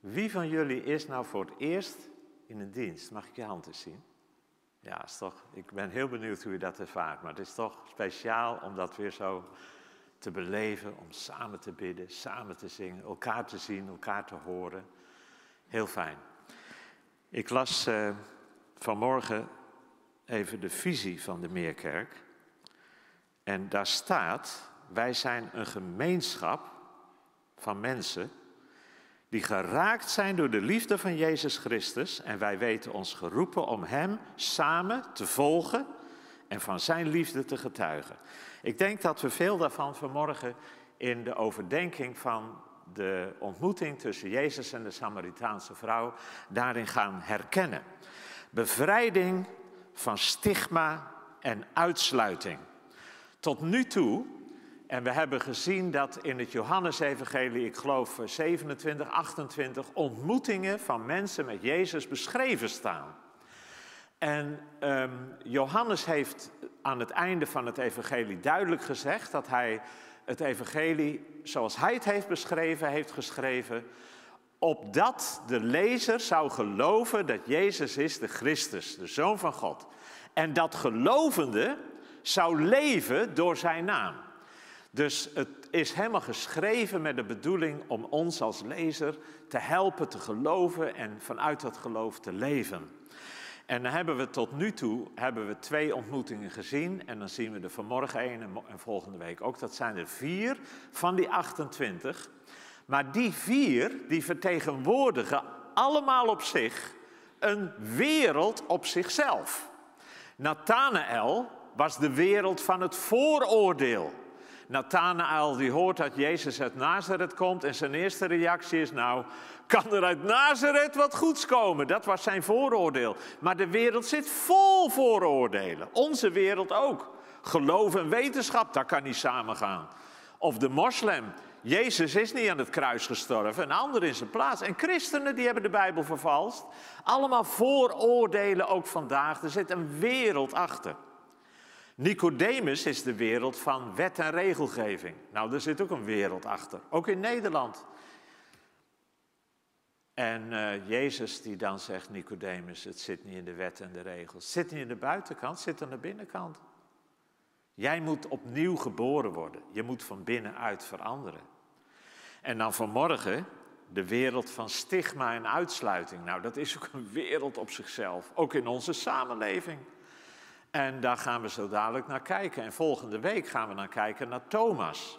wie van jullie is nou voor het eerst in een dienst? Mag ik je hand eens zien? Ja, is toch, ik ben heel benieuwd hoe je dat ervaart, maar het is toch speciaal om dat weer zo te beleven, om samen te bidden, samen te zingen, elkaar te zien, elkaar te horen. Heel fijn. Ik las uh, vanmorgen even de visie van de Meerkerk. En daar staat, wij zijn een gemeenschap van mensen die geraakt zijn door de liefde van Jezus Christus en wij weten ons geroepen om Hem samen te volgen en van Zijn liefde te getuigen. Ik denk dat we veel daarvan vanmorgen in de overdenking van de ontmoeting tussen Jezus en de Samaritaanse vrouw daarin gaan herkennen. Bevrijding van stigma en uitsluiting. Tot nu toe en we hebben gezien dat in het Johannesevangelie, ik geloof 27, 28, ontmoetingen van mensen met Jezus beschreven staan. En um, Johannes heeft aan het einde van het evangelie duidelijk gezegd dat hij het evangelie zoals hij het heeft beschreven, heeft geschreven, opdat de lezer zou geloven dat Jezus is de Christus, de Zoon van God. En dat gelovende zou leven door zijn naam. Dus het is helemaal geschreven met de bedoeling om ons als lezer te helpen te geloven en vanuit dat geloof te leven. En dan hebben we tot nu toe hebben we twee ontmoetingen gezien. En dan zien we er vanmorgen één en volgende week ook. Dat zijn er vier van die 28. Maar die vier, die vertegenwoordigen allemaal op zich een wereld op zichzelf. Nathanael was de wereld van het vooroordeel. Nathanael die hoort dat Jezus uit Nazareth komt en zijn eerste reactie is nou, kan er uit Nazareth wat goeds komen? Dat was zijn vooroordeel. Maar de wereld zit vol vooroordelen. Onze wereld ook. Geloof en wetenschap, dat kan niet samengaan. Of de moslim. Jezus is niet aan het kruis gestorven, een ander in zijn plaats. En christenen die hebben de Bijbel vervalst. Allemaal vooroordelen ook vandaag. Er zit een wereld achter. Nicodemus is de wereld van wet en regelgeving. Nou, er zit ook een wereld achter, ook in Nederland. En uh, Jezus die dan zegt, Nicodemus, het zit niet in de wet en de regels. Het zit niet in de buitenkant, het zit aan de binnenkant. Jij moet opnieuw geboren worden. Je moet van binnenuit veranderen. En dan vanmorgen de wereld van stigma en uitsluiting. Nou, dat is ook een wereld op zichzelf, ook in onze samenleving. En daar gaan we zo dadelijk naar kijken. En volgende week gaan we naar kijken naar Thomas.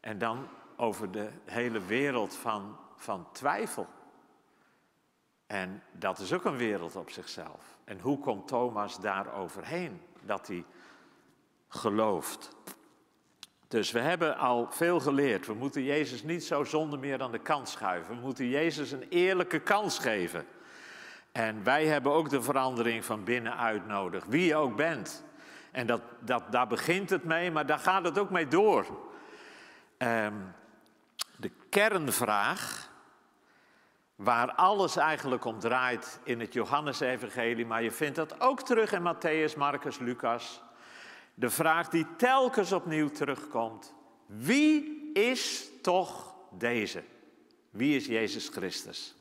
En dan over de hele wereld van, van twijfel. En dat is ook een wereld op zichzelf. En hoe komt Thomas daar overheen dat hij gelooft? Dus we hebben al veel geleerd. We moeten Jezus niet zo zonder meer aan de kant schuiven. We moeten Jezus een eerlijke kans geven. En wij hebben ook de verandering van binnenuit nodig, wie je ook bent. En dat, dat, daar begint het mee, maar daar gaat het ook mee door. Um, de kernvraag, waar alles eigenlijk om draait in het Johannesevangelie, maar je vindt dat ook terug in Matthäus, Marcus, Lucas. De vraag die telkens opnieuw terugkomt, wie is toch deze? Wie is Jezus Christus?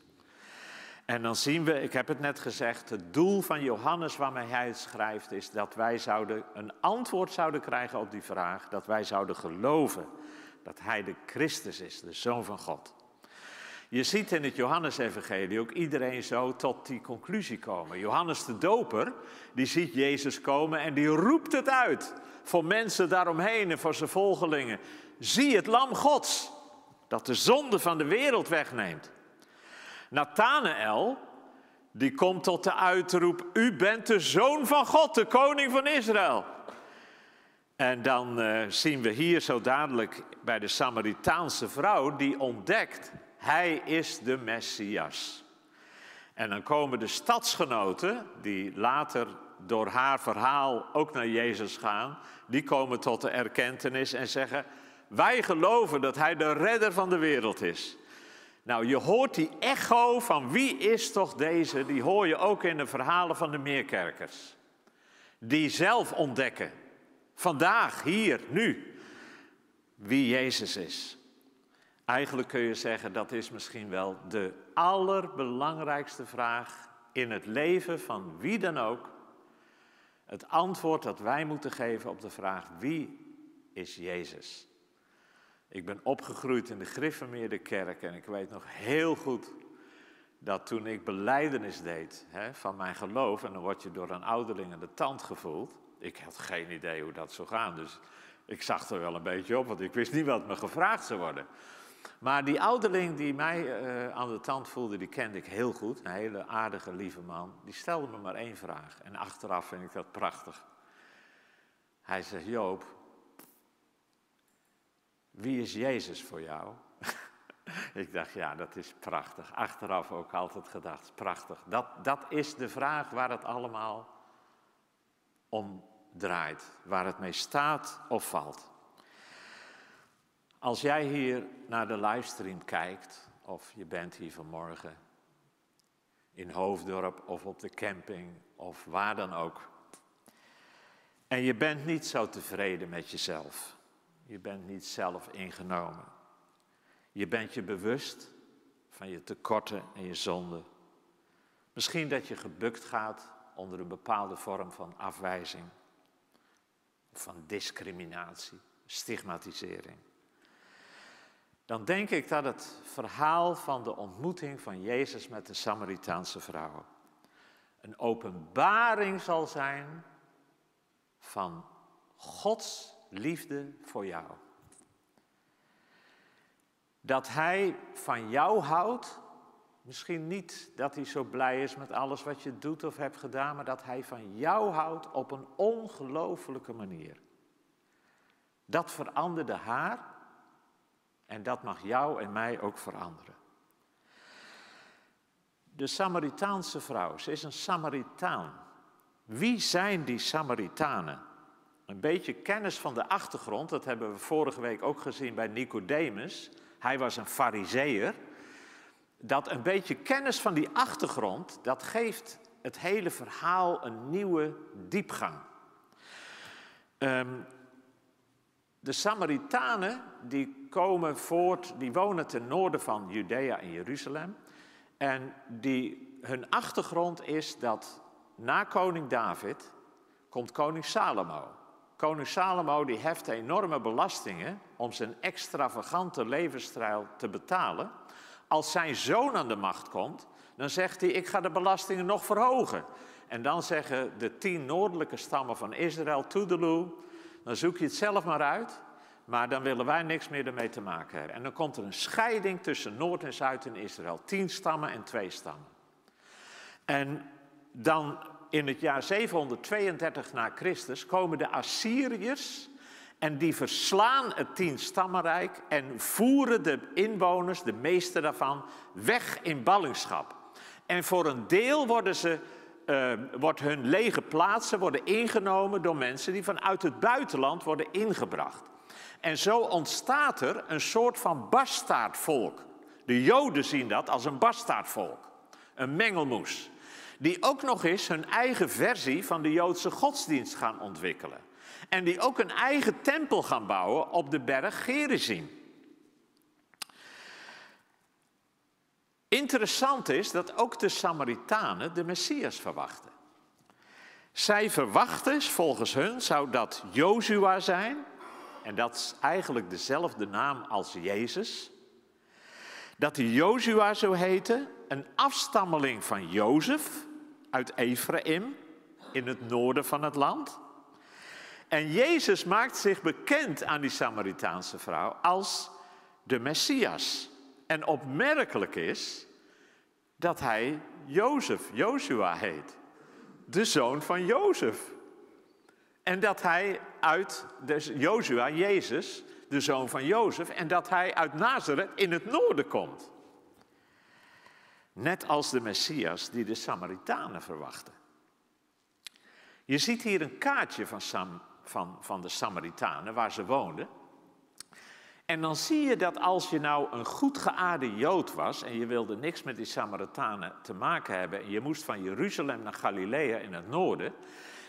En dan zien we, ik heb het net gezegd, het doel van Johannes waarmee hij het schrijft is dat wij zouden een antwoord zouden krijgen op die vraag, dat wij zouden geloven dat hij de Christus is, de Zoon van God. Je ziet in het Johannesevangelie ook iedereen zo tot die conclusie komen. Johannes de Doper, die ziet Jezus komen en die roept het uit voor mensen daaromheen en voor zijn volgelingen. Zie het lam Gods, dat de zonde van de wereld wegneemt. Nathanael, die komt tot de uitroep, u bent de zoon van God, de koning van Israël. En dan uh, zien we hier zo dadelijk bij de Samaritaanse vrouw die ontdekt, hij is de Messias. En dan komen de stadsgenoten, die later door haar verhaal ook naar Jezus gaan, die komen tot de erkentenis en zeggen: Wij geloven dat Hij de redder van de wereld is. Nou, je hoort die echo van wie is toch deze, die hoor je ook in de verhalen van de meerkerkers. Die zelf ontdekken, vandaag, hier, nu, wie Jezus is. Eigenlijk kun je zeggen dat is misschien wel de allerbelangrijkste vraag in het leven van wie dan ook. Het antwoord dat wij moeten geven op de vraag wie is Jezus? Ik ben opgegroeid in de Griffemeerde kerk en ik weet nog heel goed dat toen ik beleidenis deed hè, van mijn geloof, en dan word je door een ouderling aan de tand gevoeld. Ik had geen idee hoe dat zou gaan, dus ik zag er wel een beetje op, want ik wist niet wat me gevraagd zou worden. Maar die ouderling die mij uh, aan de tand voelde, die kende ik heel goed. Een hele aardige, lieve man. Die stelde me maar één vraag. En achteraf vind ik dat prachtig. Hij zegt, Joop, wie is Jezus voor jou? ik dacht, ja, dat is prachtig. Achteraf ook altijd gedacht, prachtig. Dat, dat is de vraag waar het allemaal om draait. Waar het mee staat of valt. Als jij hier naar de livestream kijkt, of je bent hier vanmorgen in Hoofddorp of op de camping of waar dan ook, en je bent niet zo tevreden met jezelf, je bent niet zelf ingenomen, je bent je bewust van je tekorten en je zonden. Misschien dat je gebukt gaat onder een bepaalde vorm van afwijzing, van discriminatie, stigmatisering dan denk ik dat het verhaal van de ontmoeting van Jezus met de Samaritaanse vrouw een openbaring zal zijn van Gods liefde voor jou. Dat Hij van jou houdt, misschien niet dat Hij zo blij is met alles wat je doet of hebt gedaan, maar dat Hij van jou houdt op een ongelofelijke manier. Dat veranderde haar en dat mag jou en mij ook veranderen. De Samaritaanse vrouw, ze is een Samaritaan. Wie zijn die Samaritanen? Een beetje kennis van de achtergrond, dat hebben we vorige week ook gezien bij Nicodemus. Hij was een fariseer. Dat een beetje kennis van die achtergrond, dat geeft het hele verhaal een nieuwe diepgang. Um, de Samaritanen die komen voort, die wonen ten noorden van Judea en Jeruzalem. En die, hun achtergrond is dat na koning David komt koning Salomo. Koning Salomo die heft enorme belastingen om zijn extravagante levensstijl te betalen. Als zijn zoon aan de macht komt, dan zegt hij: Ik ga de belastingen nog verhogen. En dan zeggen de tien noordelijke stammen van Israël: Toedeloe, dan zoek je het zelf maar uit, maar dan willen wij niks meer ermee te maken hebben. En dan komt er een scheiding tussen Noord en Zuid in Israël. Tien stammen en twee stammen. En dan in het jaar 732 na Christus komen de Assyriërs en die verslaan het tien stammenrijk en voeren de inwoners, de meeste daarvan, weg in ballingschap. En voor een deel worden ze uh, wordt hun lege plaatsen worden ingenomen door mensen die vanuit het buitenland worden ingebracht. En zo ontstaat er een soort van bastaardvolk. De Joden zien dat als een bastaardvolk, een mengelmoes. Die ook nog eens hun eigen versie van de Joodse godsdienst gaan ontwikkelen. En die ook een eigen tempel gaan bouwen op de berg Gerizim. Interessant is dat ook de Samaritanen de Messias verwachten. Zij verwachten, volgens hun, zou dat Jozua zijn, en dat is eigenlijk dezelfde naam als Jezus. Dat hij Jozua zou heten, een afstammeling van Jozef uit Ephraim in het noorden van het land. En Jezus maakt zich bekend aan die Samaritaanse vrouw als de Messias. En opmerkelijk is dat hij Jozef, Joshua heet. De zoon van Jozef. En dat hij uit, dus Jozua, Jezus, de zoon van Jozef, en dat hij uit Nazareth in het noorden komt. Net als de Messias die de Samaritanen verwachten. Je ziet hier een kaartje van, van, van de Samaritanen, waar ze woonden. En dan zie je dat als je nou een goed geaarde Jood was en je wilde niks met die Samaritanen te maken hebben en je moest van Jeruzalem naar Galilea in het noorden,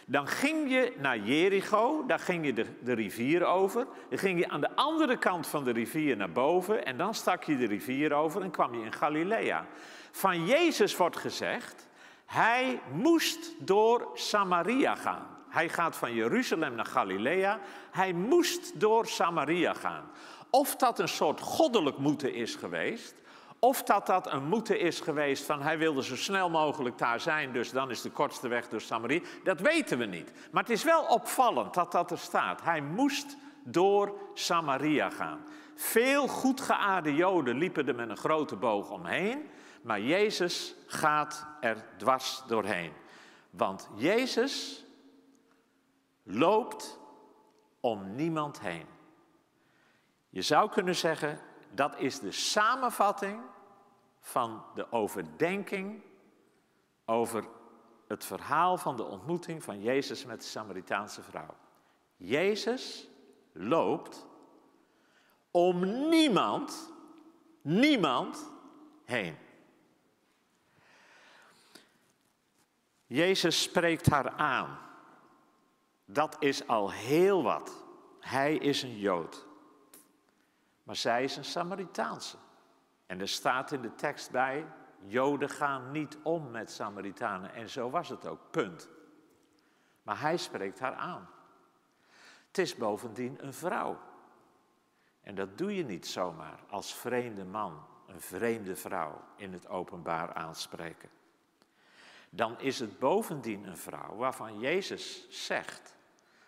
dan ging je naar Jericho, daar ging je de, de rivier over, dan ging je aan de andere kant van de rivier naar boven en dan stak je de rivier over en kwam je in Galilea. Van Jezus wordt gezegd, hij moest door Samaria gaan. Hij gaat van Jeruzalem naar Galilea. Hij moest door Samaria gaan. Of dat een soort goddelijk moeten is geweest, of dat dat een moeten is geweest van hij wilde zo snel mogelijk daar zijn, dus dan is de kortste weg door Samaria, dat weten we niet. Maar het is wel opvallend dat dat er staat. Hij moest door Samaria gaan. Veel goed geaarde Joden liepen er met een grote boog omheen, maar Jezus gaat er dwars doorheen. Want Jezus loopt om niemand heen. Je zou kunnen zeggen, dat is de samenvatting van de overdenking over het verhaal van de ontmoeting van Jezus met de Samaritaanse vrouw. Jezus loopt om niemand, niemand heen. Jezus spreekt haar aan. Dat is al heel wat. Hij is een Jood. Maar zij is een Samaritaanse. En er staat in de tekst bij, Joden gaan niet om met Samaritanen. En zo was het ook, punt. Maar hij spreekt haar aan. Het is bovendien een vrouw. En dat doe je niet zomaar als vreemde man, een vreemde vrouw in het openbaar aanspreken. Dan is het bovendien een vrouw waarvan Jezus zegt,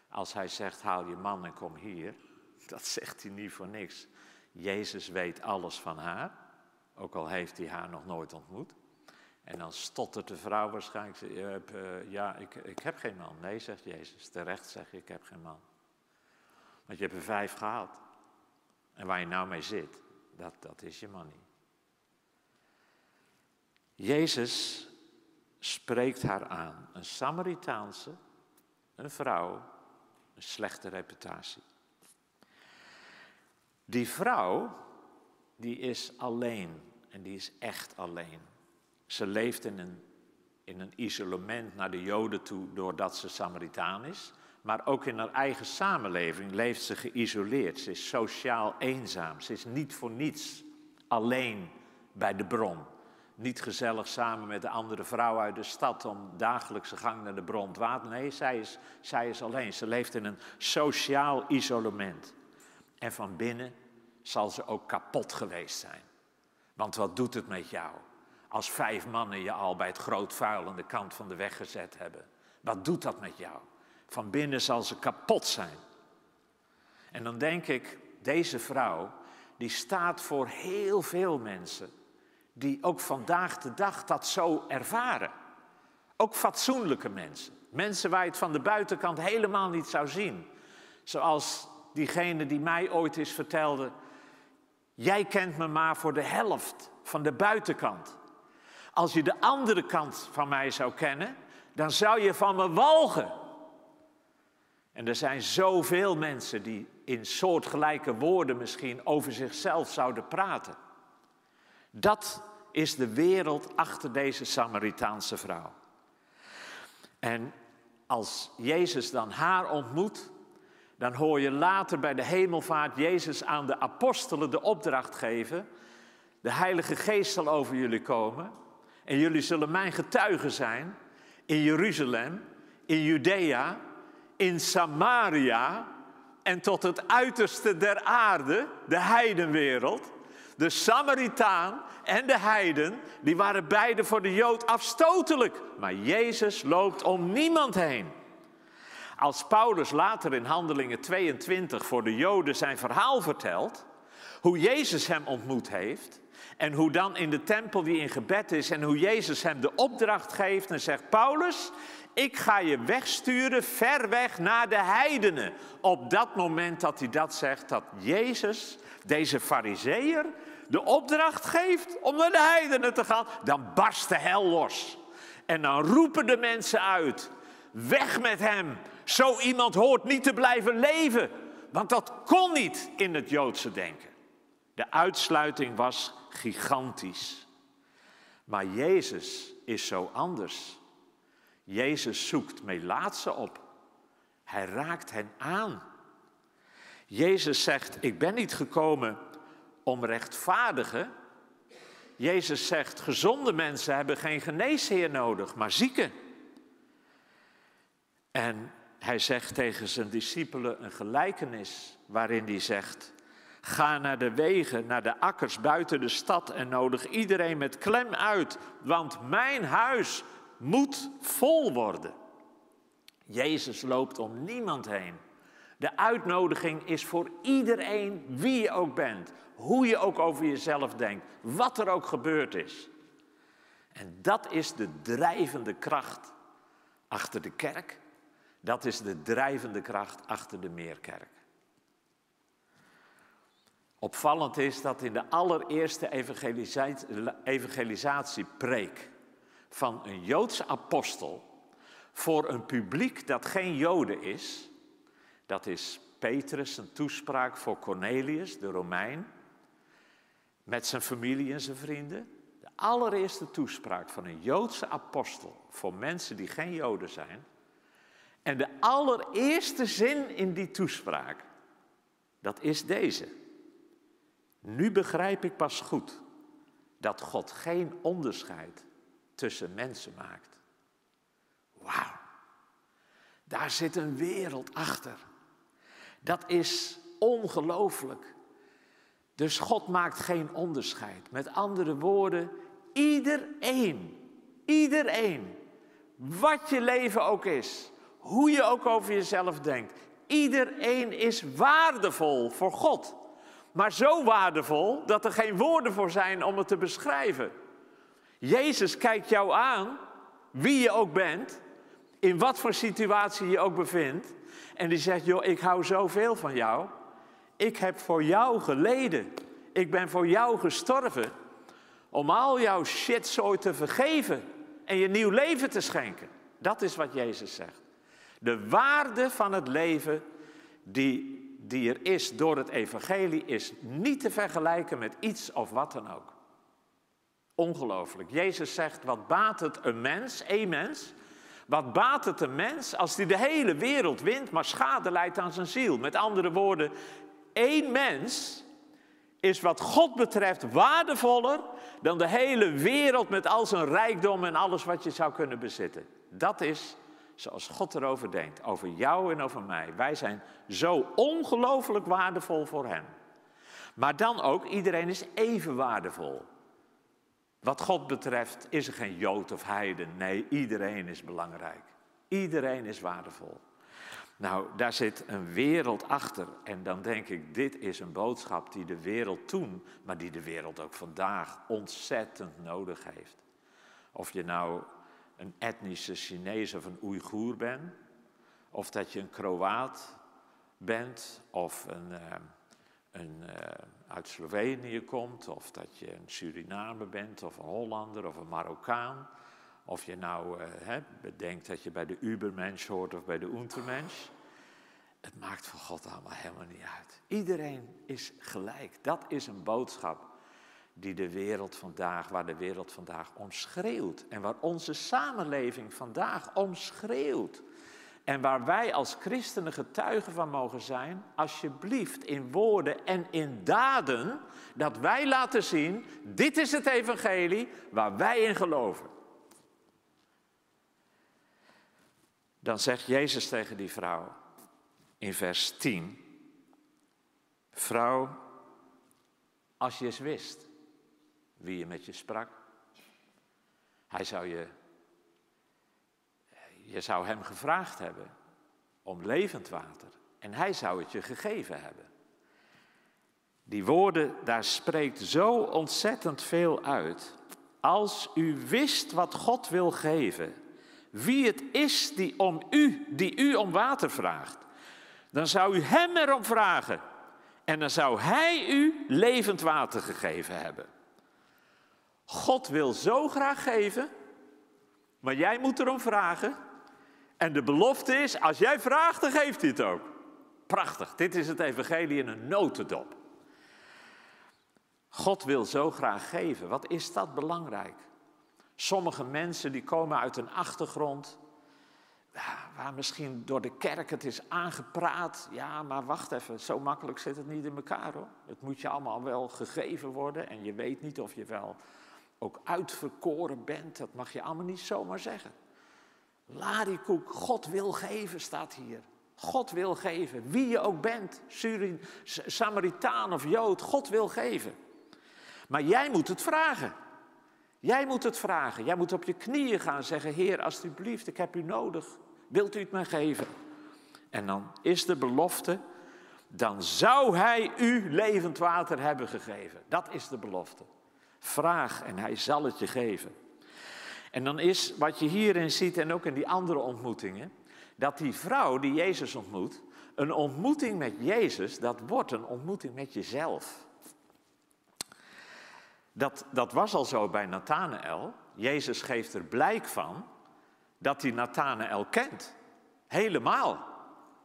als hij zegt haal je man en kom hier, dat zegt hij niet voor niks. Jezus weet alles van haar, ook al heeft hij haar nog nooit ontmoet. En dan stottert de vrouw waarschijnlijk, uh, ja, ik, ik heb geen man. Nee, zegt Jezus, terecht zeg je, ik heb geen man. Want je hebt er vijf gehad. En waar je nou mee zit, dat, dat is je man niet. Jezus spreekt haar aan. Een Samaritaanse, een vrouw, een slechte reputatie. Die vrouw, die is alleen en die is echt alleen. Ze leeft in een, in een isolement naar de Joden toe doordat ze Samaritaan is. Maar ook in haar eigen samenleving leeft ze geïsoleerd. Ze is sociaal eenzaam. Ze is niet voor niets alleen bij de bron. Niet gezellig samen met de andere vrouw uit de stad om dagelijkse gang naar de bron te water. Nee, zij is, zij is alleen. Ze leeft in een sociaal isolement. En van binnen zal ze ook kapot geweest zijn. Want wat doet het met jou als vijf mannen je al bij het groot vuil aan de kant van de weg gezet hebben? Wat doet dat met jou? Van binnen zal ze kapot zijn. En dan denk ik, deze vrouw, die staat voor heel veel mensen die ook vandaag de dag dat zo ervaren. Ook fatsoenlijke mensen. Mensen waar je het van de buitenkant helemaal niet zou zien. Zoals diegene die mij ooit eens vertelde: Jij kent me maar voor de helft van de buitenkant. Als je de andere kant van mij zou kennen, dan zou je van me walgen. En er zijn zoveel mensen die in soortgelijke woorden misschien over zichzelf zouden praten. Dat is de wereld achter deze Samaritaanse vrouw. En als Jezus dan haar ontmoet, dan hoor je later bij de hemelvaart Jezus aan de apostelen de opdracht geven. De Heilige Geest zal over jullie komen en jullie zullen mijn getuigen zijn in Jeruzalem, in Judea, in Samaria en tot het uiterste der aarde, de heidenwereld. De Samaritaan en de heiden, die waren beide voor de Jood afstotelijk. Maar Jezus loopt om niemand heen. Als Paulus later in Handelingen 22 voor de Joden zijn verhaal vertelt, hoe Jezus hem ontmoet heeft en hoe dan in de tempel die in gebed is en hoe Jezus hem de opdracht geeft en zegt, Paulus, ik ga je wegsturen ver weg naar de heidenen. Op dat moment dat hij dat zegt, dat Jezus, deze fariseer, de opdracht geeft om naar de heidenen te gaan, dan barst de hel los. En dan roepen de mensen uit: weg met hem. Zo iemand hoort niet te blijven leven. Want dat kon niet in het Joodse denken. De uitsluiting was gigantisch. Maar Jezus is zo anders. Jezus zoekt melaatse op. Hij raakt hen aan. Jezus zegt: Ik ben niet gekomen om rechtvaardigen. Jezus zegt: Gezonde mensen hebben geen geneesheer nodig, maar zieken. En hij zegt tegen zijn discipelen een gelijkenis waarin hij zegt: Ga naar de wegen, naar de akkers buiten de stad en nodig iedereen met klem uit, want mijn huis moet vol worden. Jezus loopt om niemand heen. De uitnodiging is voor iedereen, wie je ook bent, hoe je ook over jezelf denkt, wat er ook gebeurd is. En dat is de drijvende kracht achter de kerk. Dat is de drijvende kracht achter de Meerkerk. Opvallend is dat in de allereerste evangelisatiepreek van een Joodse apostel voor een publiek dat geen Joden is, dat is Petrus, een toespraak voor Cornelius, de Romein, met zijn familie en zijn vrienden. De allereerste toespraak van een Joodse apostel voor mensen die geen Joden zijn. En de allereerste zin in die toespraak, dat is deze. Nu begrijp ik pas goed dat God geen onderscheid tussen mensen maakt. Wauw, daar zit een wereld achter. Dat is ongelooflijk. Dus God maakt geen onderscheid. Met andere woorden, iedereen, iedereen, wat je leven ook is, hoe je ook over jezelf denkt, iedereen is waardevol voor God. Maar zo waardevol dat er geen woorden voor zijn om het te beschrijven. Jezus kijkt jou aan, wie je ook bent, in wat voor situatie je ook bevindt. En die zegt, joh, ik hou zoveel van jou. Ik heb voor jou geleden. Ik ben voor jou gestorven. Om al jouw shitzooi te vergeven en je nieuw leven te schenken. Dat is wat Jezus zegt. De waarde van het leven die, die er is door het evangelie is niet te vergelijken met iets of wat dan ook. Ongelooflijk. Jezus zegt, wat baat het een mens, één mens, wat baat het een mens als hij de hele wereld wint, maar schade leidt aan zijn ziel? Met andere woorden, één mens is wat God betreft waardevoller dan de hele wereld met al zijn rijkdom en alles wat je zou kunnen bezitten. Dat is zoals God erover denkt, over jou en over mij. Wij zijn zo ongelooflijk waardevol voor Hem. Maar dan ook, iedereen is even waardevol. Wat God betreft is er geen Jood of Heiden. Nee, iedereen is belangrijk. Iedereen is waardevol. Nou, daar zit een wereld achter. En dan denk ik, dit is een boodschap die de wereld toen, maar die de wereld ook vandaag ontzettend nodig heeft. Of je nou een etnische Chinees of een Oeigoer bent, of dat je een Kroaat bent, of een, uh, een uh, uit Slovenië komt, of dat je een Surinamer bent, of een Hollander, of een Marokkaan. Of je nou uh, bedenkt dat je bij de Ubermensch hoort of bij de Untermensch. Het maakt voor God allemaal helemaal niet uit. Iedereen is gelijk. Dat is een boodschap die de wereld vandaag, waar de wereld vandaag om schreeuwt. En waar onze samenleving vandaag om schreeuwt. En waar wij als christenen getuigen van mogen zijn, alsjeblieft in woorden en in daden, dat wij laten zien, dit is het evangelie waar wij in geloven. Dan zegt Jezus tegen die vrouw in vers 10, vrouw, als je eens wist wie je met je sprak, hij zou je je zou hem gevraagd hebben om levend water en hij zou het je gegeven hebben. Die woorden, daar spreekt zo ontzettend veel uit. Als u wist wat God wil geven, wie het is die, om u, die u om water vraagt, dan zou u hem erom vragen En dan zou hij u levend water gegeven hebben. God wil zo graag geven, maar jij moet erom vragen. En de belofte is, als jij vraagt, dan geeft hij het ook. Prachtig, dit is het evangelie in een notendop. God wil zo graag geven. Wat is dat belangrijk? Sommige mensen die komen uit een achtergrond waar misschien door de kerk het is aangepraat. Ja, maar wacht even, zo makkelijk zit het niet in elkaar hoor. Het moet je allemaal wel gegeven worden en je weet niet of je wel ook uitverkoren bent. Dat mag je allemaal niet zomaar zeggen. Ladikoek, God wil geven, staat hier. God wil geven, wie je ook bent, Surin, Samaritaan of Jood, God wil geven. Maar jij moet het vragen. Jij moet het vragen. Jij moet op je knieën gaan zeggen: Heer, alstublieft, ik heb u nodig. Wilt u het mij geven? En dan is de belofte: dan zou hij u levend water hebben gegeven. Dat is de belofte. Vraag en hij zal het je geven. En dan is wat je hierin ziet en ook in die andere ontmoetingen, dat die vrouw die Jezus ontmoet, een ontmoeting met Jezus, dat wordt een ontmoeting met jezelf. Dat, dat was al zo bij Nathanael. Jezus geeft er blijk van dat hij Nathanael kent. Helemaal.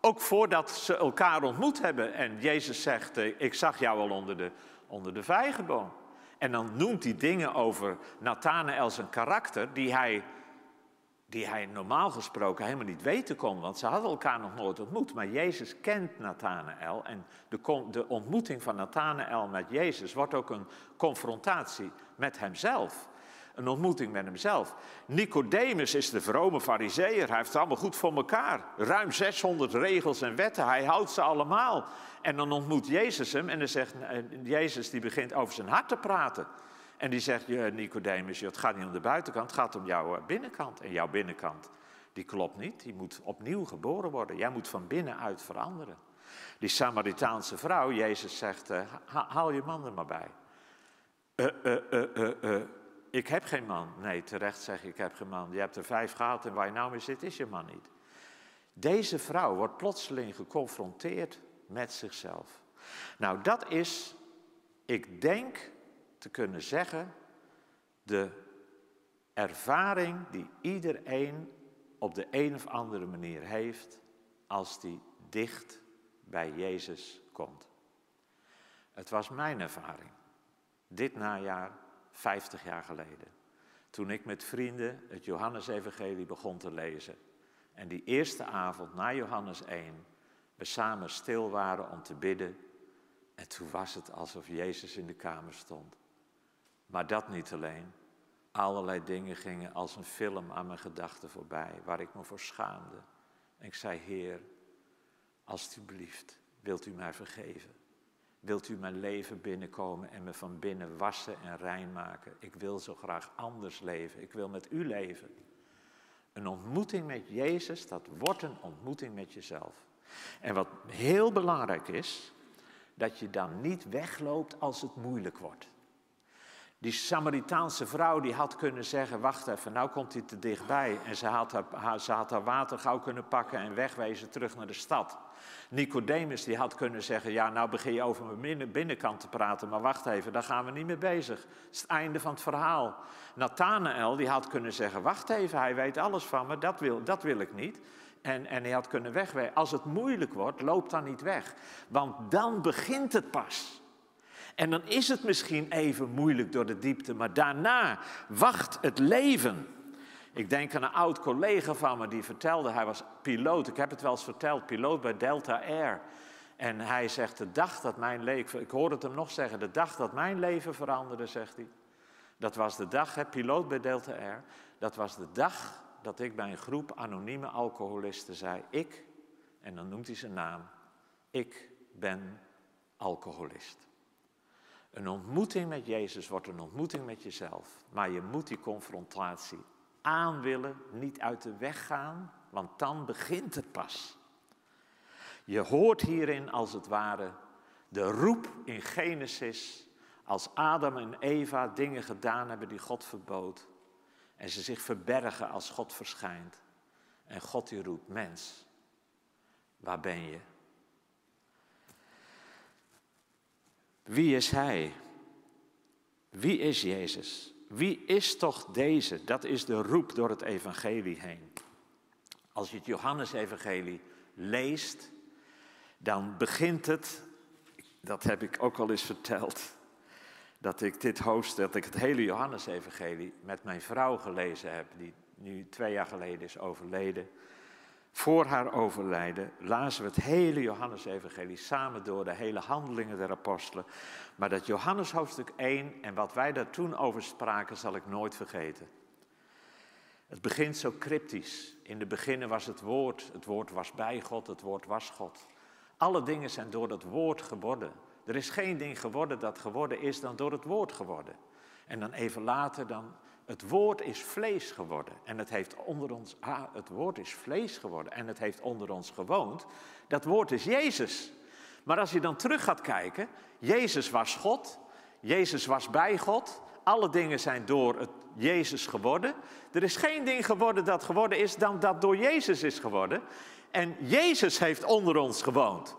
Ook voordat ze elkaar ontmoet hebben. En Jezus zegt, eh, ik zag jou al onder de, onder de vijgenboom. En dan noemt hij dingen over Nathanael zijn karakter die hij die hij normaal gesproken helemaal niet weten kon, want ze hadden elkaar nog nooit ontmoet. Maar Jezus kent Nathanael en de, de ontmoeting van Nathanael met Jezus wordt ook een confrontatie met hemzelf. Een ontmoeting met hemzelf. Nicodemus is de vrome fariseer. Hij heeft het allemaal goed voor elkaar. Ruim 600 regels en wetten. Hij houdt ze allemaal. En dan ontmoet Jezus hem en dan zegt Jezus die begint over zijn hart te praten. En die zegt, Nicodemus, het gaat niet om de buitenkant, het gaat om jouw eh, binnenkant. En jouw binnenkant, die klopt niet, die moet opnieuw geboren worden. Jij moet van binnenuit veranderen. Die Samaritaanse vrouw, Jezus zegt, uh, haal je man er maar bij. Uh, ik heb geen man. Nee, terecht zeg ik, ik heb geen man. Je hebt er vijf gehad en waar je nou mee zit, is je man niet. Deze vrouw wordt plotseling geconfronteerd met zichzelf. Nou, dat is, ik denk, te kunnen zeggen, de ervaring die iedereen op de een of andere manier heeft als die dicht bij Jezus komt. Het was mijn ervaring, dit najaar, 50 jaar geleden, toen ik met vrienden het Johannesevangelie begon te lezen. En die eerste avond na Johannes 1 we samen stil waren om te bidden. En toen was het alsof Jezus in de kamer stond. Maar dat niet alleen. Allerlei dingen gingen als een film aan mijn gedachten voorbij, waar ik me voor schaamde. En ik zei, Heer, alstublieft, wilt u mij vergeven? Wilt u mijn leven binnenkomen en me van binnen wassen en rein maken? Ik wil zo graag anders leven. Ik wil met u leven. Een ontmoeting met Jezus, dat wordt een ontmoeting met jezelf. En wat heel belangrijk is, dat je dan niet wegloopt als het moeilijk wordt. Die Samaritaanse vrouw die had kunnen zeggen, wacht even, nou komt hij te dichtbij. En ze had, haar, had haar water gauw kunnen pakken en wegwezen terug naar de stad. Nicodemus die had kunnen zeggen, ja nou begin je over mijn binnenkant te praten, maar wacht even, daar gaan we niet mee bezig. Dat is het einde van het verhaal. Nathanael die had kunnen zeggen, wacht even, hij weet alles van me, dat wil, dat wil ik niet. En, en hij had kunnen wegwezen. Als het moeilijk wordt, loop dan niet weg. Want dan begint het pas. En dan is het misschien even moeilijk door de diepte, maar daarna wacht het leven. Ik denk aan een oud collega van me die vertelde, hij was piloot, ik heb het wel eens verteld, piloot bij Delta Air. En hij zegt, de dag dat mijn leven, ik hoorde het hem nog zeggen, de dag dat mijn leven veranderde, zegt hij. Dat was de dag, hè, piloot bij Delta Air, dat was de dag dat ik bij een groep anonieme alcoholisten zei, ik, en dan noemt hij zijn naam, ik ben alcoholist. Een ontmoeting met Jezus wordt een ontmoeting met jezelf. Maar je moet die confrontatie aan willen, niet uit de weg gaan, want dan begint het pas. Je hoort hierin als het ware de roep in Genesis, als Adam en Eva dingen gedaan hebben die God verbood. En ze zich verbergen als God verschijnt. En God die roept, mens, waar ben je? Wie is Hij? Wie is Jezus? Wie is toch deze? Dat is de roep door het evangelie heen. Als je het Johannesevangelie leest, dan begint het, dat heb ik ook al eens verteld, dat ik dit hoofdstuk, dat ik het hele Johannesevangelie met mijn vrouw gelezen heb, die nu twee jaar geleden is overleden. Voor haar overlijden lazen we het hele Johannesevangelie samen door, de hele handelingen der apostelen. Maar dat Johannes hoofdstuk 1 en wat wij daar toen over spraken, zal ik nooit vergeten. Het begint zo cryptisch. In de beginnen was het woord, het woord was bij God, het woord was God. Alle dingen zijn door dat woord geworden. Er is geen ding geworden dat geworden is dan door het woord geworden. En dan even later dan, het woord is vlees geworden. En het heeft onder ons, ah, het woord is vlees geworden. En het heeft onder ons gewoond. Dat woord is Jezus. Maar als je dan terug gaat kijken, Jezus was God. Jezus was bij God. Alle dingen zijn door het Jezus geworden. Er is geen ding geworden dat geworden is dan dat door Jezus is geworden. En Jezus heeft onder ons gewoond.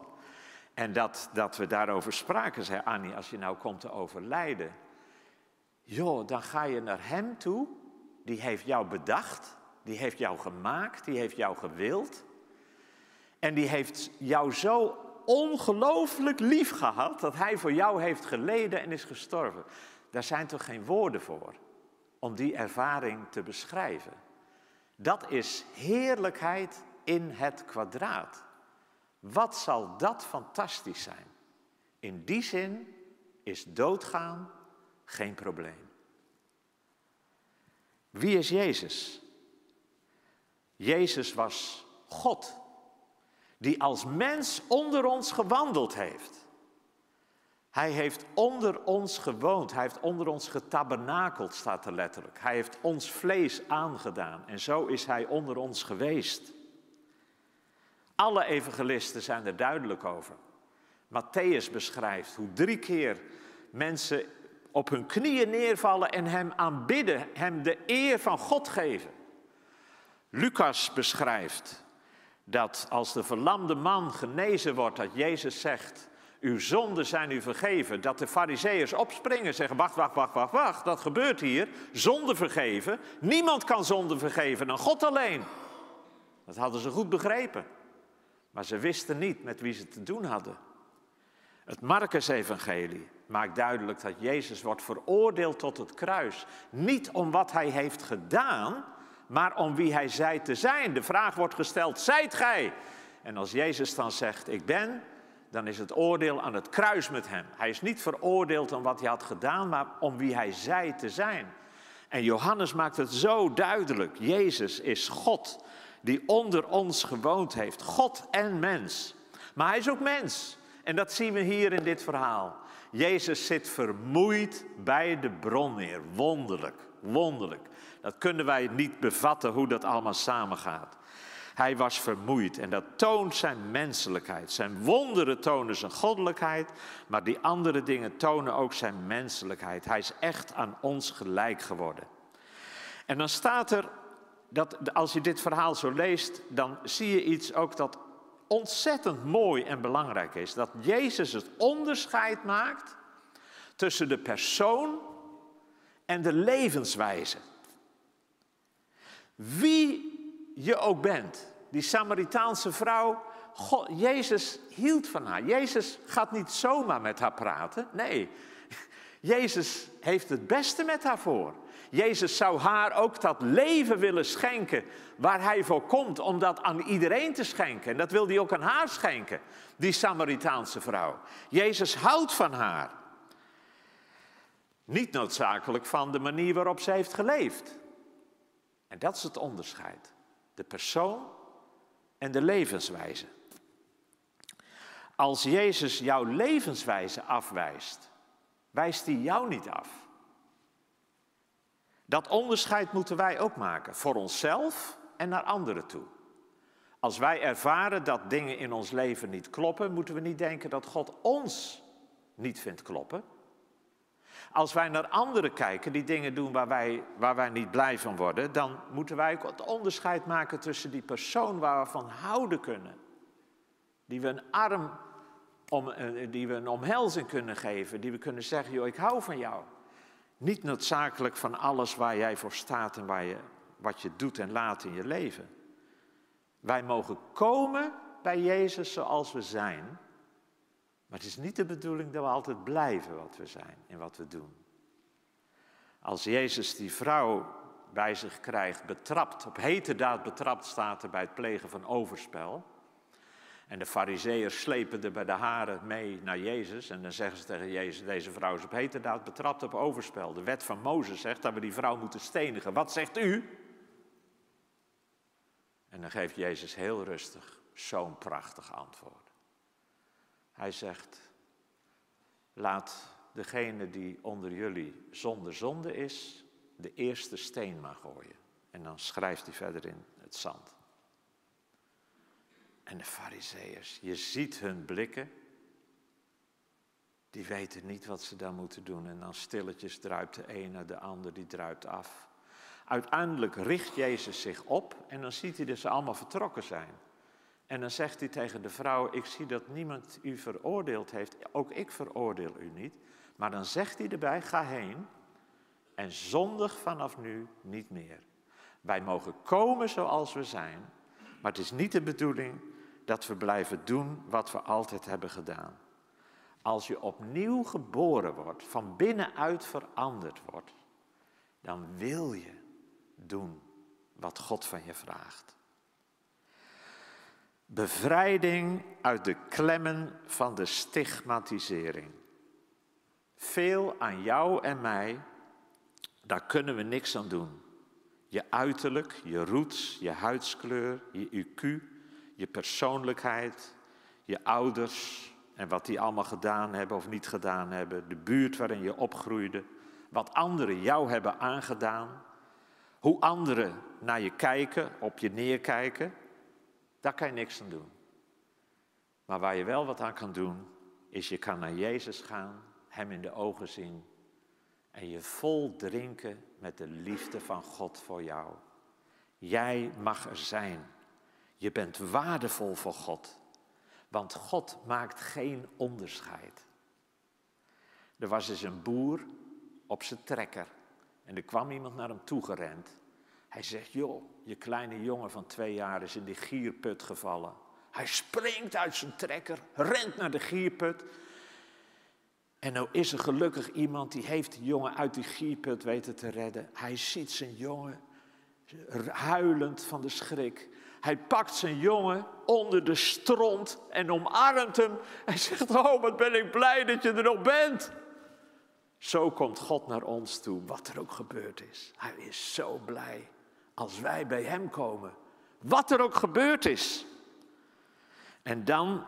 En dat, dat we daarover spraken, zei Annie, als je nou komt te overlijden. Joh, dan ga je naar Hem toe. Die heeft jou bedacht. Die heeft jou gemaakt. Die heeft jou gewild. En die heeft jou zo ongelooflijk lief gehad dat Hij voor jou heeft geleden en is gestorven. Daar zijn toch geen woorden voor om die ervaring te beschrijven. Dat is heerlijkheid in het kwadraat. Wat zal dat fantastisch zijn? In die zin is doodgaan geen probleem. Wie is Jezus? Jezus was God, die als mens onder ons gewandeld heeft. Hij heeft onder ons gewoond, hij heeft onder ons getabernakeld, staat er letterlijk. Hij heeft ons vlees aangedaan en zo is hij onder ons geweest. Alle evangelisten zijn er duidelijk over. Matthäus beschrijft hoe drie keer mensen op hun knieën neervallen en hem aanbidden, hem de eer van God geven. Lucas beschrijft dat als de verlamde man genezen wordt, dat Jezus zegt, uw zonden zijn u vergeven. Dat de fariseeërs opspringen, zeggen, wacht, wacht, wacht, wacht, wacht, dat gebeurt hier. Zonde vergeven. Niemand kan zonde vergeven dan God alleen. Dat hadden ze goed begrepen. Maar ze wisten niet met wie ze te doen hadden. Het Marcus-evangelie maakt duidelijk dat Jezus wordt veroordeeld tot het kruis. Niet om wat hij heeft gedaan, maar om wie hij zei te zijn. De vraag wordt gesteld, zijt gij? En als Jezus dan zegt, ik ben, dan is het oordeel aan het kruis met hem. Hij is niet veroordeeld om wat hij had gedaan, maar om wie hij zei te zijn. En Johannes maakt het zo duidelijk. Jezus is God die onder ons gewoond heeft. God en mens. Maar hij is ook mens. En dat zien we hier in dit verhaal. Jezus zit vermoeid bij de bron neer. Wonderlijk, wonderlijk. Dat kunnen wij niet bevatten hoe dat allemaal samengaat. Hij was vermoeid en dat toont zijn menselijkheid. Zijn wonderen tonen zijn goddelijkheid, maar die andere dingen tonen ook zijn menselijkheid. Hij is echt aan ons gelijk geworden. En dan staat er, dat als je dit verhaal zo leest, dan zie je iets ook dat ontzettend mooi en belangrijk is. Dat Jezus het onderscheid maakt tussen de persoon en de levenswijze. Wie je ook bent, die Samaritaanse vrouw, God, Jezus hield van haar. Jezus gaat niet zomaar met haar praten. Nee, Jezus heeft het beste met haar voor. Jezus zou haar ook dat leven willen schenken waar hij voor komt, om dat aan iedereen te schenken. En dat wil hij ook aan haar schenken, die Samaritaanse vrouw. Jezus houdt van haar. Niet noodzakelijk van de manier waarop zij heeft geleefd. En dat is het onderscheid. De persoon en de levenswijze. Als Jezus jouw levenswijze afwijst, wijst hij jou niet af. Dat onderscheid moeten wij ook maken, voor onszelf en naar anderen toe. Als wij ervaren dat dingen in ons leven niet kloppen, moeten we niet denken dat God ons niet vindt kloppen. Als wij naar anderen kijken die dingen doen waar wij, waar wij niet blij van worden, dan moeten wij ook het onderscheid maken tussen die persoon waar we van houden kunnen. Die we een arm om, eh, die we een omhelzing kunnen geven, die we kunnen zeggen, joh, ik hou van jou. Niet noodzakelijk van alles waar jij voor staat en waar je, wat je doet en laat in je leven. Wij mogen komen bij Jezus zoals we zijn, maar het is niet de bedoeling dat we altijd blijven wat we zijn en wat we doen. Als Jezus die vrouw bij zich krijgt, betrapt, op hete daad betrapt staat er bij het plegen van overspel. En de fariseeërs slepen er bij de haren mee naar Jezus. En dan zeggen ze tegen Jezus, deze vrouw is op hete daad betrapt op overspel. De wet van Mozes zegt dat we die vrouw moeten stenigen. Wat zegt u? En dan geeft Jezus heel rustig zo'n prachtig antwoord. Hij zegt, laat degene die onder jullie zonder zonde is, de eerste steen maar gooien. En dan schrijft hij verder in het zand. En de fariseeërs, je ziet hun blikken. Die weten niet wat ze dan moeten doen. En dan stilletjes druipt de naar de ander, die druipt af. Uiteindelijk richt Jezus zich op en dan ziet hij dat ze allemaal vertrokken zijn. En dan zegt hij tegen de vrouw, ik zie dat niemand u veroordeeld heeft, ook ik veroordeel u niet. Maar dan zegt hij erbij, ga heen en zondig vanaf nu niet meer. Wij mogen komen zoals we zijn, maar het is niet de bedoeling dat we blijven doen wat we altijd hebben gedaan. Als je opnieuw geboren wordt, van binnenuit veranderd wordt, dan wil je doen wat God van je vraagt. Bevrijding uit de klemmen van de stigmatisering. Veel aan jou en mij, daar kunnen we niks aan doen. Je uiterlijk, je roots, je huidskleur, je IQ, je persoonlijkheid, je ouders en wat die allemaal gedaan hebben of niet gedaan hebben, de buurt waarin je opgroeide, wat anderen jou hebben aangedaan, hoe anderen naar je kijken, op je neerkijken, daar kan je niks aan doen. Maar waar je wel wat aan kan doen, is je kan naar Jezus gaan, Hem in de ogen zien en je vol drinken met de liefde van God voor jou. Jij mag er zijn. Je bent waardevol voor God. Want God maakt geen onderscheid. Er was eens een boer op zijn trekker. En er kwam iemand naar hem toe gerend. Hij zegt, joh, je kleine jongen van twee jaar is in die gierput gevallen. Hij springt uit zijn trekker, rent naar de gierput. En nou is er gelukkig iemand die heeft die jongen uit die gierput weten te redden. Hij ziet zijn jongen huilend van de schrik. Hij pakt zijn jongen onder de stront en omarmt hem. Hij zegt, oh wat ben ik blij dat je er nog bent. Zo komt God naar ons toe, wat er ook gebeurd is. Hij is zo blij als wij bij Hem komen. Wat er ook gebeurd is. En dan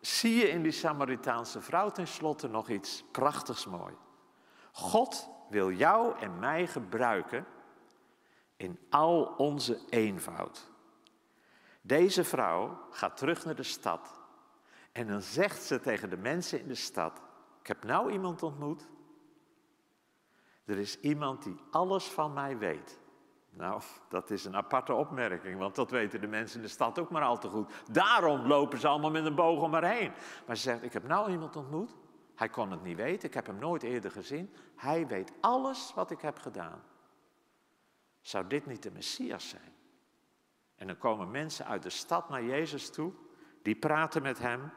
zie je in die Samaritaanse vrouw tenslotte nog iets prachtigs mooi. God wil jou en mij gebruiken in al onze eenvoud. Deze vrouw gaat terug naar de stad en dan zegt ze tegen de mensen in de stad: Ik heb nou iemand ontmoet. Er is iemand die alles van mij weet. Nou, dat is een aparte opmerking, want dat weten de mensen in de stad ook maar al te goed. Daarom lopen ze allemaal met een boog om haar heen. Maar ze zegt, ik heb nou iemand ontmoet. Hij kon het niet weten, ik heb hem nooit eerder gezien. Hij weet alles wat ik heb gedaan. Zou dit niet de Messias zijn? En dan komen mensen uit de stad naar Jezus toe, die praten met hem.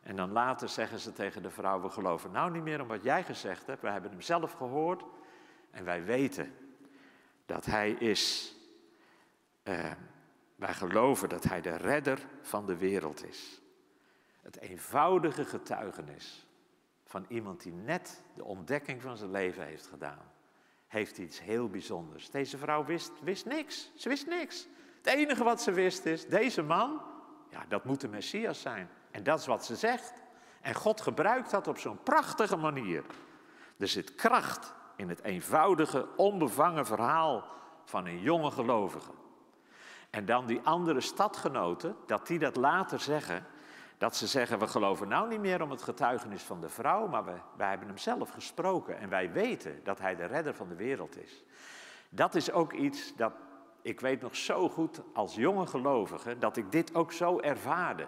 En dan later zeggen ze tegen de vrouw, we geloven nou niet meer om wat jij gezegd hebt. We hebben hem zelf gehoord en wij weten dat Hij is. Uh, wij geloven dat Hij de redder van de wereld is. Het eenvoudige getuigenis van iemand die net de ontdekking van zijn leven heeft gedaan, heeft iets heel bijzonders. Deze vrouw wist, wist niks. Ze wist niks. Het enige wat ze wist is, deze man, ja, dat moet de Messias zijn. En dat is wat ze zegt. En God gebruikt dat op zo'n prachtige manier. Er zit kracht in het eenvoudige, onbevangen verhaal van een jonge gelovige. En dan die andere stadgenoten, dat die dat later zeggen, dat ze zeggen, we geloven nou niet meer om het getuigenis van de vrouw, maar we, wij hebben hem zelf gesproken en wij weten dat hij de redder van de wereld is. Dat is ook iets dat ik weet nog zo goed als jonge gelovige, dat ik dit ook zo ervaarde.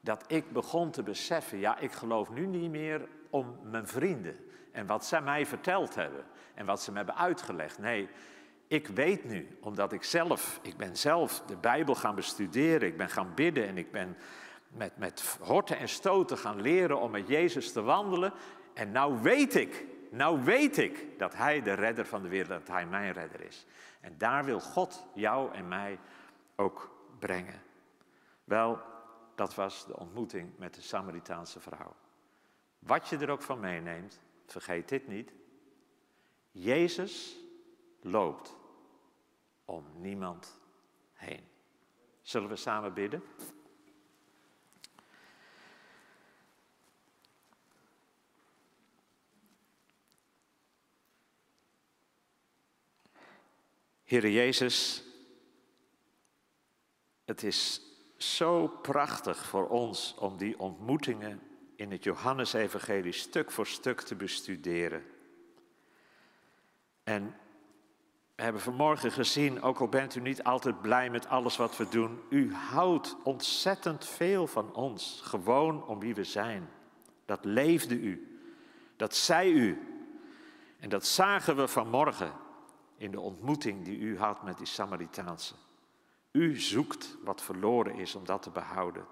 Dat ik begon te beseffen, ja, ik geloof nu niet meer om mijn vrienden en wat zij mij verteld hebben en wat ze me hebben uitgelegd. Nee, ik weet nu, omdat ik zelf, ik ben zelf de Bijbel gaan bestuderen, ik ben gaan bidden en ik ben met, met horten en stoten gaan leren om met Jezus te wandelen. En nou weet ik, nou weet ik dat Hij de redder van de wereld, dat Hij mijn redder is. En daar wil God jou en mij ook brengen. Wel, dat was de ontmoeting met de Samaritaanse vrouw. Wat je er ook van meeneemt, vergeet dit niet. Jezus loopt om niemand heen. Zullen we samen bidden? Heere Jezus, het is zo prachtig voor ons om die ontmoetingen in het Johannesevangelie stuk voor stuk te bestuderen. En we hebben vanmorgen gezien, ook al bent u niet altijd blij met alles wat we doen, u houdt ontzettend veel van ons, gewoon om wie we zijn. Dat leefde u, dat zei u. En dat zagen we vanmorgen in de ontmoeting die u had met die Samaritaanse. U zoekt wat verloren is om dat te behouden.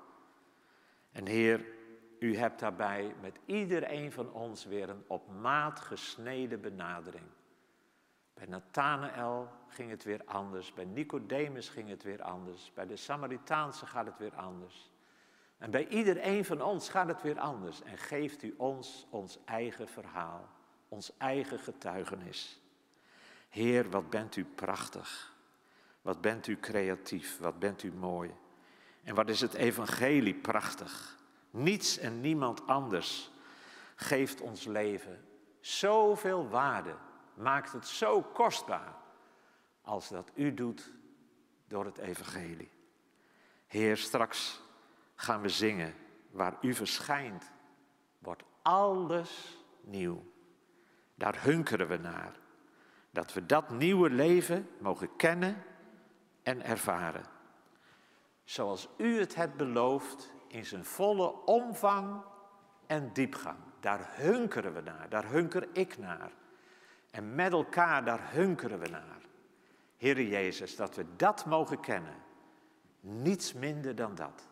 En Heer, u hebt daarbij met iedereen van ons weer een op maat gesneden benadering. Bij Nathanael ging het weer anders, bij Nicodemus ging het weer anders, bij de Samaritaanse gaat het weer anders. En bij iedereen van ons gaat het weer anders en geeft u ons ons eigen verhaal, ons eigen getuigenis. Heer, wat bent u prachtig. Wat bent u creatief, wat bent u mooi. En wat is het evangelie prachtig. Niets en niemand anders geeft ons leven zoveel waarde, maakt het zo kostbaar als dat u doet door het evangelie. Heer, straks gaan we zingen, waar u verschijnt, wordt alles nieuw. Daar hunkeren we naar. Dat we dat nieuwe leven mogen kennen en ervaren. Zoals u het hebt beloofd in zijn volle omvang en diepgang. Daar hunkeren we naar, daar hunker ik naar. En met elkaar, daar hunkeren we naar. Heere Jezus, dat we dat mogen kennen. Niets minder dan dat.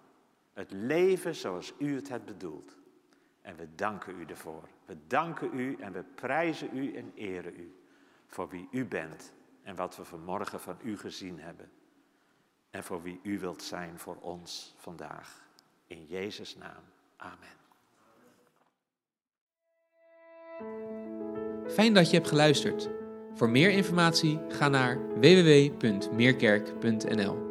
Het leven zoals u het hebt bedoeld. En we danken u ervoor. We danken u en we prijzen u en eren u voor wie u bent en wat we vanmorgen van u gezien hebben. En voor wie u wilt zijn voor ons vandaag. In Jezus' naam. Amen. Fijn dat je hebt geluisterd. Voor meer informatie ga naar www.meerkerk.nl.